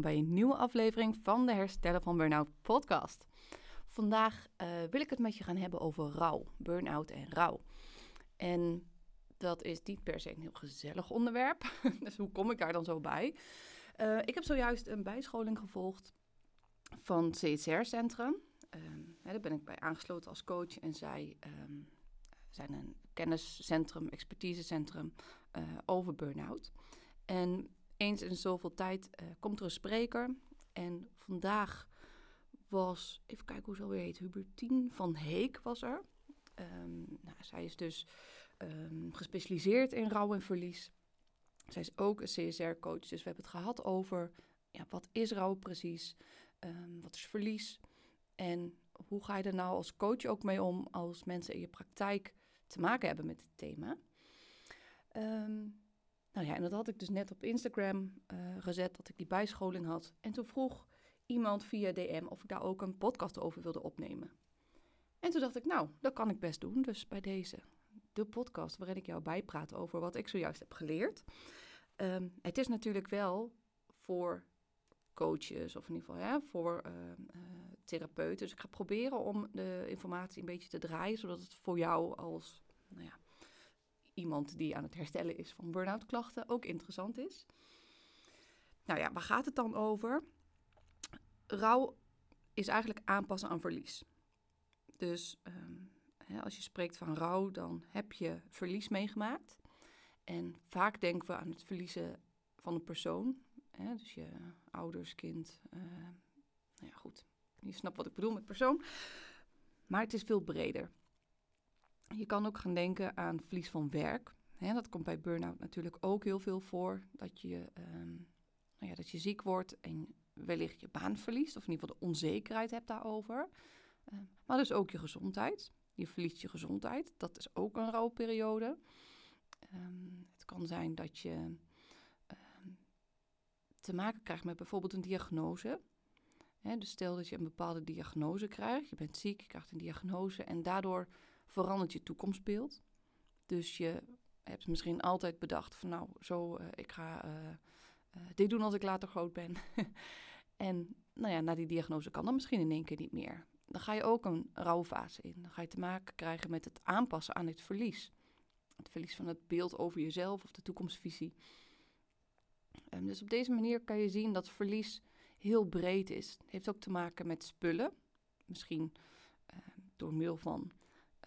bij een nieuwe aflevering van de Herstellen van Burnout podcast. Vandaag uh, wil ik het met je gaan hebben over rouw, burn-out en rouw. En dat is niet per se een heel gezellig onderwerp, dus hoe kom ik daar dan zo bij? Uh, ik heb zojuist een bijscholing gevolgd van CSR Centrum. Um, daar ben ik bij aangesloten als coach en zij um, zijn een kenniscentrum, expertisecentrum uh, over burn-out. En eens in zoveel tijd uh, komt er een spreker. En vandaag was, even kijken hoe ze alweer heet, Hubertien van Heek was er. Um, nou, zij is dus um, gespecialiseerd in rouw en verlies. Zij is ook een CSR-coach, dus we hebben het gehad over ja, wat is rouw precies, um, wat is verlies en hoe ga je er nou als coach ook mee om als mensen in je praktijk te maken hebben met dit thema. Um, nou ja, en dat had ik dus net op Instagram uh, gezet, dat ik die bijscholing had. En toen vroeg iemand via DM of ik daar ook een podcast over wilde opnemen. En toen dacht ik, nou, dat kan ik best doen. Dus bij deze, de podcast waarin ik jou bijpraat over wat ik zojuist heb geleerd. Um, het is natuurlijk wel voor coaches of in ieder geval ja, voor uh, uh, therapeuten. Dus ik ga proberen om de informatie een beetje te draaien, zodat het voor jou als nou ja, iemand die aan het herstellen is van burn-out klachten ook interessant is. Nou ja, waar gaat het dan over? Rouw is eigenlijk aanpassen aan verlies. Dus um, hè, als je spreekt van rouw, dan heb je verlies meegemaakt. En vaak denken we aan het verliezen van een persoon. Hè, dus je ouders, kind. Uh, nou ja, goed. Je snapt wat ik bedoel met persoon. Maar het is veel breder. Je kan ook gaan denken aan verlies van werk. Dat komt bij burn-out natuurlijk ook heel veel voor. Dat je, um, nou ja, dat je ziek wordt en wellicht je baan verliest. Of in ieder geval de onzekerheid hebt daarover. Uh, maar dus ook je gezondheid. Je verliest je gezondheid. Dat is ook een rouwperiode. Um, het kan zijn dat je te maken krijgt met bijvoorbeeld een diagnose. Dus stel dat je een bepaalde diagnose krijgt. Je bent ziek, je krijgt een diagnose en daardoor verandert je toekomstbeeld. Dus je hebt misschien altijd bedacht van nou, zo, uh, ik ga uh, uh, dit doen als ik later groot ben. en nou ja, na die diagnose kan dat misschien in één keer niet meer. Dan ga je ook een rouwfase in. Dan ga je te maken krijgen met het aanpassen aan het verlies. Het verlies van het beeld over jezelf of de toekomstvisie. Um, dus op deze manier kan je zien dat verlies heel breed is. Het heeft ook te maken met spullen. Misschien door middel van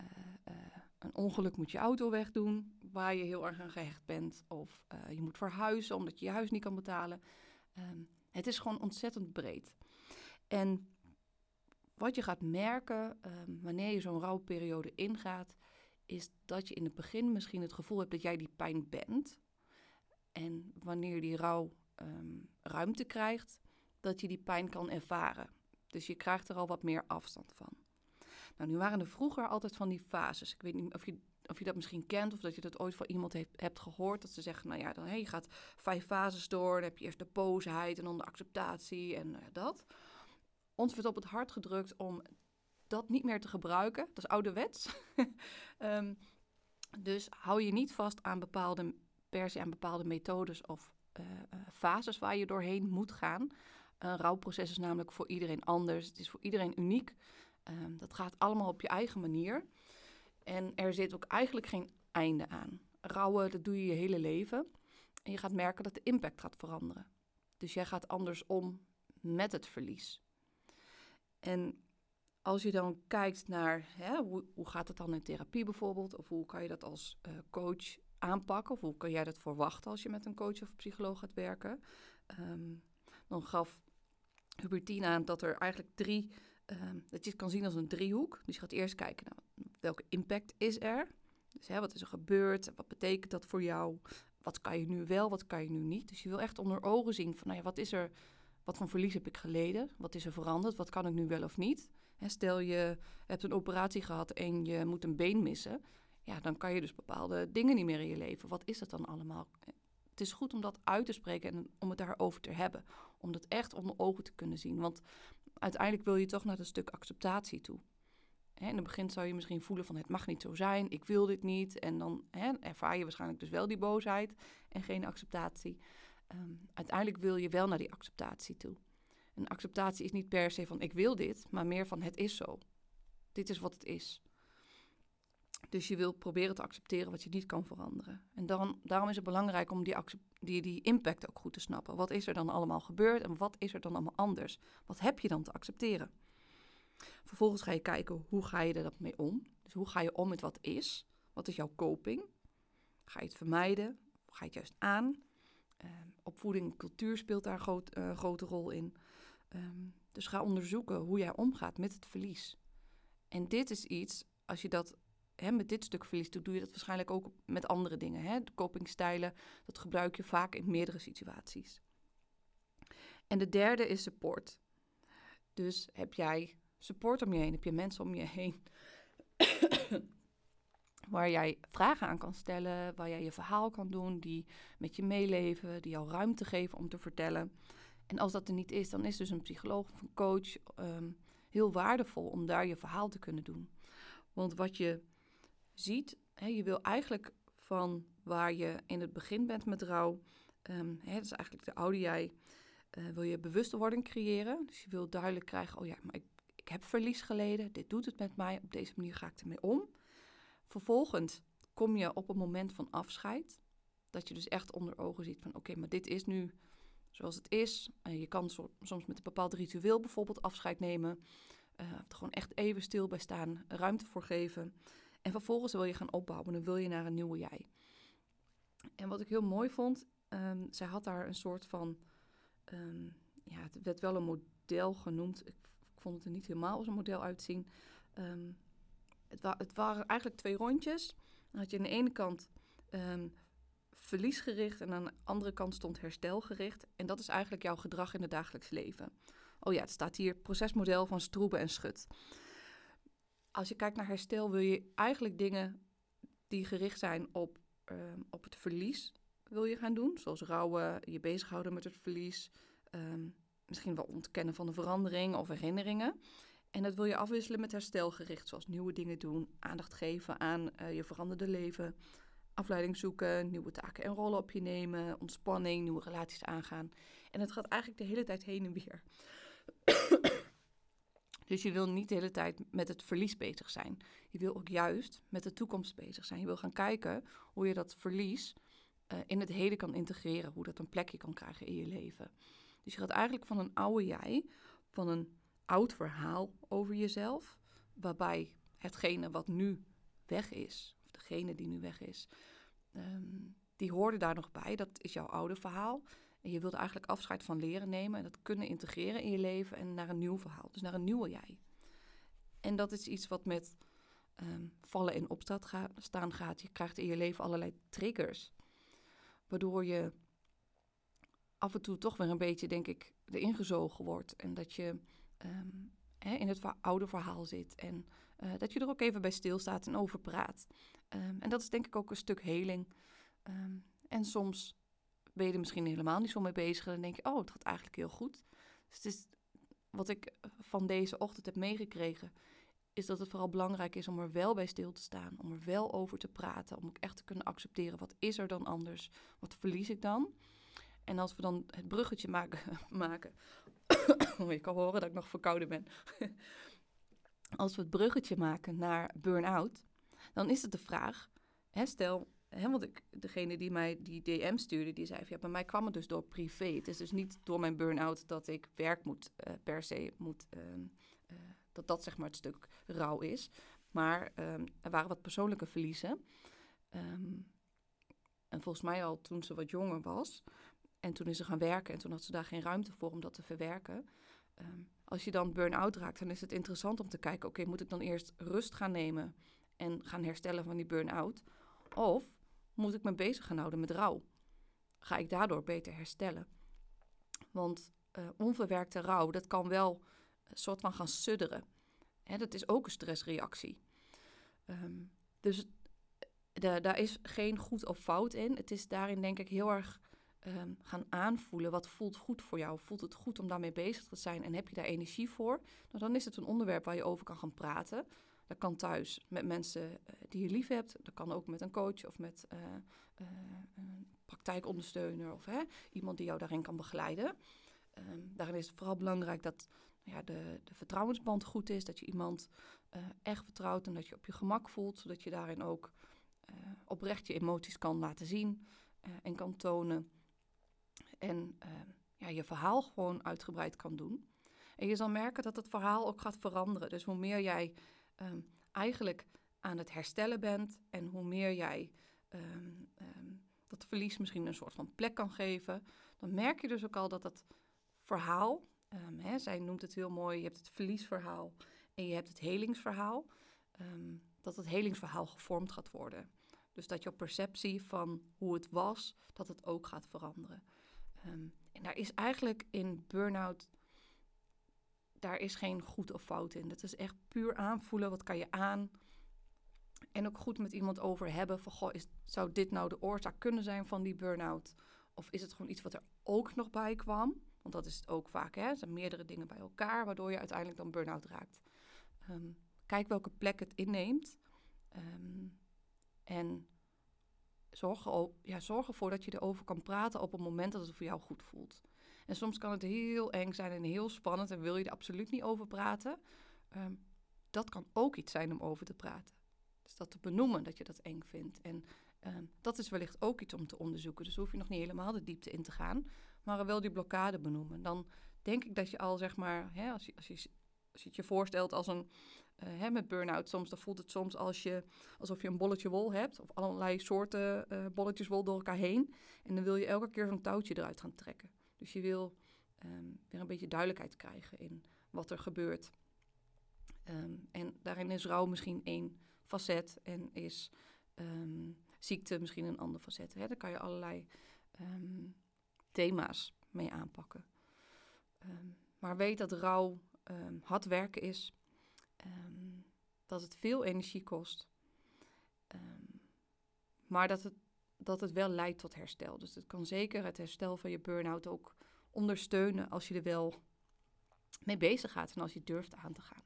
uh, uh, een ongeluk moet je auto wegdoen, waar je heel erg aan gehecht bent. Of uh, je moet verhuizen omdat je je huis niet kan betalen. Um, het is gewoon ontzettend breed. En wat je gaat merken um, wanneer je zo'n rouwperiode ingaat, is dat je in het begin misschien het gevoel hebt dat jij die pijn bent. En wanneer die rouw um, ruimte krijgt, dat je die pijn kan ervaren. Dus je krijgt er al wat meer afstand van. Nou, nu waren er vroeger altijd van die fases. Ik weet niet of je, of je dat misschien kent of dat je dat ooit van iemand heeft, hebt gehoord. Dat ze zeggen, nou ja, dan, hey, je gaat vijf fases door. Dan heb je eerst de boosheid en dan de acceptatie en uh, dat. Ons werd op het hart gedrukt om dat niet meer te gebruiken. Dat is ouderwets. um, dus hou je niet vast aan bepaalde, per se aan bepaalde methodes of uh, uh, fases waar je doorheen moet gaan. Een rouwproces is namelijk voor iedereen anders. Het is voor iedereen uniek. Um, dat gaat allemaal op je eigen manier. En er zit ook eigenlijk geen einde aan. Rouwen, dat doe je je hele leven. En je gaat merken dat de impact gaat veranderen. Dus jij gaat anders om met het verlies. En als je dan kijkt naar hè, hoe, hoe gaat het dan in therapie bijvoorbeeld, of hoe kan je dat als uh, coach aanpakken, of hoe kan jij dat verwachten als je met een coach of psycholoog gaat werken, um, dan gaf Hubertine aan dat er eigenlijk drie um, dat je het kan zien als een driehoek. Dus je gaat eerst kijken naar welke impact is er. Dus hè, wat is er gebeurd? Wat betekent dat voor jou? Wat kan je nu wel, wat kan je nu niet? Dus je wil echt onder ogen zien van, nou ja, wat is er, wat voor verlies heb ik geleden? Wat is er veranderd? Wat kan ik nu wel of niet? Hè, stel je hebt een operatie gehad en je moet een been missen. Ja, dan kan je dus bepaalde dingen niet meer in je leven. Wat is dat dan allemaal? Het is goed om dat uit te spreken en om het daarover te hebben. Om dat echt onder ogen te kunnen zien. Want uiteindelijk wil je toch naar een stuk acceptatie toe. Hè, in het begin zou je misschien voelen van het mag niet zo zijn, ik wil dit niet. En dan hè, ervaar je waarschijnlijk dus wel die boosheid en geen acceptatie. ehm, uiteindelijk wil je wel naar die acceptatie toe. En acceptatie is niet per se van ik wil dit, maar meer van het is zo. Dit is wat het is. Dus je wil proberen te accepteren wat je niet kan veranderen. En dan, daarom is het belangrijk om die, die, die impact ook goed te snappen. Wat is er dan allemaal gebeurd en wat is er dan allemaal anders? Wat heb je dan te accepteren? Vervolgens ga je kijken hoe ga je er mee om. Dus hoe ga je om met wat is? Wat is jouw coping? Ga je het vermijden? Ga je het juist aan? Ehm, opvoeding en cultuur speelt daar een uh, grote rol in. Ehm, dus ga onderzoeken hoe jij omgaat met het verlies. En dit is iets, als je dat hè, met dit stuk verlies doe je dat waarschijnlijk ook met andere dingen. Hè? De copingstijlen, dat gebruik je vaak in meerdere situaties. En de derde is support. Dus heb jij support om je heen? Heb je mensen om je heen waar jij vragen aan kan stellen, waar jij je verhaal kan doen, die met je meeleven, die jou ruimte geven om te vertellen. En als dat er niet is, dan is dus een psycholoog of een coach ehm, heel waardevol om daar je verhaal te kunnen doen. Want wat je ziet, je wil eigenlijk van waar je in het begin bent met rouw, hè, dat is eigenlijk de oude jij, uh, wil je bewustwording creëren. Dus je wil duidelijk krijgen, oh ja, maar ik, ik heb verlies geleden, dit doet het met mij, op deze manier ga ik ermee om. Vervolgens kom je op een moment van afscheid, dat je dus echt onder ogen ziet van oké, maar dit is nu zoals het is. Je kan soms met een bepaald ritueel bijvoorbeeld afscheid nemen. Of er gewoon echt even stil bij staan, ruimte voor geven. En vervolgens wil je gaan opbouwen, dan wil je naar een nieuwe jij. En wat ik heel mooi vond, um, zij had daar een soort van, um, ja, het werd wel een model genoemd. Ik, vond het er niet helemaal als een model uitzien. Um, het, het, waren eigenlijk twee rondjes. Dan had je aan de ene kant verliesgericht en aan de andere kant stond herstelgericht. En dat is eigenlijk jouw gedrag in het dagelijks leven. Oh ja, het staat hier procesmodel van Stroeben en Schut. Als je kijkt naar herstel wil je eigenlijk dingen die gericht zijn op, ehm, op het verlies wil je gaan doen. Zoals rouwen, je bezighouden met het verlies. Ehm, misschien wel ontkennen van de verandering of herinneringen. En dat wil je afwisselen met herstelgericht, zoals nieuwe dingen doen, aandacht geven aan uh, je veranderde leven, afleiding zoeken, nieuwe taken en rollen op je nemen, ontspanning, nieuwe relaties aangaan. En het gaat eigenlijk de hele tijd heen en weer. Dus je wil niet de hele tijd met het verlies bezig zijn. Je wil ook juist met de toekomst bezig zijn. Je wil gaan kijken hoe je dat verlies uh, in het heden kan integreren, hoe dat een plekje kan krijgen in je leven. Dus je gaat eigenlijk van een oude jij, van een oud verhaal over jezelf, waarbij hetgene wat nu weg is, degene die nu weg is, um, die hoorde daar nog bij. Dat is jouw oude verhaal. En je wilde eigenlijk afscheid van leren nemen en dat kunnen integreren in je leven en naar een nieuw verhaal. Dus naar een nieuwe jij. En dat is iets wat met um, vallen en opstaan gaat. Je krijgt in je leven allerlei triggers. Waardoor je af en toe toch weer een beetje, denk ik, erin gezogen wordt. En dat je um, hè, in het oude verhaal zit. En uh, dat je er ook even bij stilstaat en over praat. Um, en dat is denk ik ook een stuk heling. En soms ben je er misschien helemaal niet zo mee bezig. En dan denk je, oh, het gaat eigenlijk heel goed. Dus het is, wat ik van deze ochtend heb meegekregen, is dat het vooral belangrijk is om er wel bij stil te staan. Om er wel over te praten. Om ook echt te kunnen accepteren, wat is er dan anders? Wat verlies ik dan? En als we dan het bruggetje maken, maken oh, je kan horen dat ik nog verkouden ben. als we het bruggetje maken naar burn-out, dan is het de vraag, hè, stel, want ik, degene die mij die DM stuurde, die zei van, ja, bij mij kwam het dus door privé. Het is dus niet door mijn burn-out dat ik werk moet, uh, per se moet, uh, uh, dat dat zeg maar het stuk rouw is. Maar um, er waren wat persoonlijke verliezen. Um, en volgens mij al toen ze wat jonger was. En toen is ze gaan werken en toen had ze daar geen ruimte voor om dat te verwerken. Als je dan burn-out raakt, dan is het interessant om te kijken: oké, moet ik dan eerst rust gaan nemen en gaan herstellen van die burn-out? Of moet ik me bezig gaan houden met rouw? Ga ik daardoor beter herstellen? Want uh, onverwerkte rouw, dat kan wel een soort van gaan sudderen. Hè, dat is ook een stressreactie. Um, dus daar is geen goed of fout in. Het is daarin denk ik heel erg um, gaan aanvoelen. Wat voelt goed voor jou? Voelt het goed om daarmee bezig te zijn? En heb je daar energie voor? Nou, dan is het een onderwerp waar je over kan gaan praten. Dat kan thuis met mensen die je lief hebt. Dat kan ook met een coach of met een praktijkondersteuner of hè, iemand die jou daarin kan begeleiden. Ehm, daarin is het vooral belangrijk dat ja, de, de vertrouwensband goed is. Dat je iemand echt vertrouwt en dat je op je gemak voelt. Zodat je daarin ook oprecht je emoties kan laten zien en kan tonen. En ehm, ja, je verhaal gewoon uitgebreid kan doen. En je zal merken dat het verhaal ook gaat veranderen. Dus hoe meer jij ehm, eigenlijk aan het herstellen bent en hoe meer jij ehm, dat verlies misschien een soort van plek kan geven, dan merk je dus ook al dat het verhaal, hè, zij noemt het heel mooi, je hebt het verliesverhaal en je hebt het helingsverhaal, dat het helingsverhaal gevormd gaat worden. Dus dat jouw perceptie van hoe het was, dat het ook gaat veranderen. Ehm, en daar is eigenlijk in burn-out, daar is geen goed of fout in. Dat is echt puur aanvoelen, wat kan je aan? En ook goed met iemand over hebben van, goh, is, zou dit nou de oorzaak kunnen zijn van die burn-out? Of is het gewoon iets wat er ook nog bij kwam? Want dat is het ook vaak, hè? Er zijn meerdere dingen bij elkaar, waardoor je uiteindelijk dan burn-out raakt. Ehm, kijk welke plek het inneemt. Ehm, en zorg, ja, zorg ervoor dat je erover kan praten op het moment dat het voor jou goed voelt. En soms kan het heel eng zijn en heel spannend en wil je er absoluut niet over praten. Ehm, dat kan ook iets zijn om over te praten. Dus dat te benoemen dat je dat eng vindt. En ehm, dat is wellicht ook iets om te onderzoeken. Dus hoef je nog niet helemaal de diepte in te gaan, maar wel die blokkade benoemen. Dan denk ik dat je al zeg maar, hè, als, je, als, je, je het je voorstelt als een uh, hè, met burn-out soms, dan voelt het soms als je, alsof je een bolletje wol hebt. Of allerlei soorten uh, bolletjes wol door elkaar heen. En dan wil je elke keer zo'n touwtje eruit gaan trekken. Dus je wil um, weer een beetje duidelijkheid krijgen in wat er gebeurt. Um, en daarin is rouw misschien één facet en is um, ziekte misschien een ander facet. Hè? Daar kan je allerlei thema's mee aanpakken. maar weet dat rouw hard werken is Ehm, dat het veel energie kost. Ehm, maar dat het, dat het wel leidt tot herstel. Dus het kan zeker het herstel van je burn-out ook ondersteunen als je er wel mee bezig gaat en als je durft aan te gaan.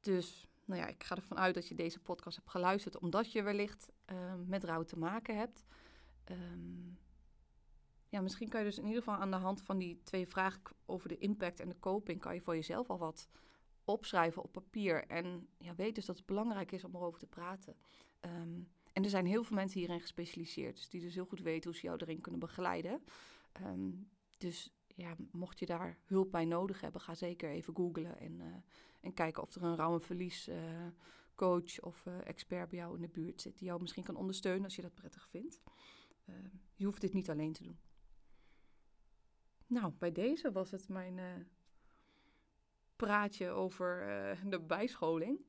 Dus nou ja, ik ga ervan uit dat je deze podcast hebt geluisterd omdat je wellicht ehm, met rouw te maken hebt. ja, misschien kan je dus in ieder geval aan de hand van die twee vragen over de impact en de coping, kan je voor jezelf al wat opschrijven op papier. En ja, weet dus dat het belangrijk is om erover te praten. Ehm, en er zijn heel veel mensen hierin gespecialiseerd, dus die dus heel goed weten hoe ze jou erin kunnen begeleiden. Ehm, dus ja, mocht je daar hulp bij nodig hebben, ga zeker even googlen en, uh, en kijken of er een rouw- verlies uh, coach of uh, expert bij jou in de buurt zit die jou misschien kan ondersteunen als je dat prettig vindt. Ehm, je hoeft dit niet alleen te doen. Nou, bij deze was het mijn praatje over de bijscholing.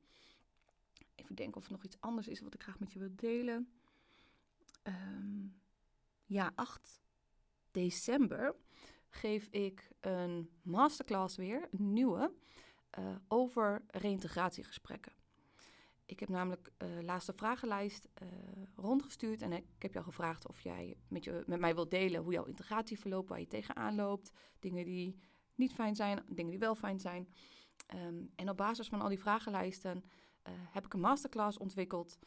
Even denken of er nog iets anders is wat ik graag met je wil delen. Um, ja, 8 december geef ik een masterclass weer, een nieuwe, uh, over reïntegratiegesprekken. Ik heb namelijk uh, laatste vragenlijst uh, rondgestuurd en ik heb jou gevraagd of jij met, je, met mij wilt delen hoe jouw integratie verloopt, waar je tegenaan loopt, dingen die niet fijn zijn, dingen die wel fijn zijn. Ehm, en op basis van al die vragenlijsten uh, heb ik een masterclass ontwikkeld.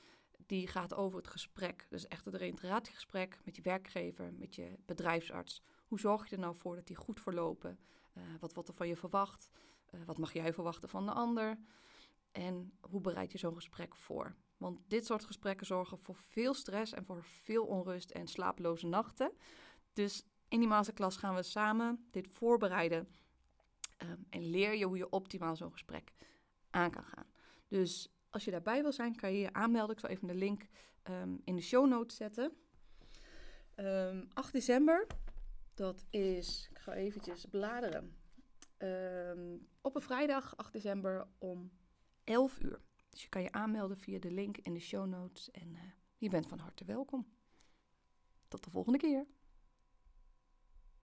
Die gaat over het gesprek. Dus echt het reïntegratiegesprek met je werkgever, met je bedrijfsarts. Hoe zorg je er nou voor dat die goed verlopen? Uh, wat wordt er van je verwacht? Uh, wat mag jij verwachten van de ander? En hoe bereid je zo'n gesprek voor? Want dit soort gesprekken zorgen voor veel stress en voor veel onrust en slapeloze nachten. Dus in die masterclass gaan we samen dit voorbereiden Ehm, en leer je hoe je optimaal zo'n gesprek aan kan gaan. Dus als je daarbij wil zijn, kan je je aanmelden. Ik zal even de link um, in de show notes zetten. Um, ehm, 8 december, dat is, ik ga eventjes bladeren. op een vrijdag, 8 december, om 11 uur. Dus je kan je aanmelden via de link in de show notes. En uh, je bent van harte welkom. Tot de volgende keer.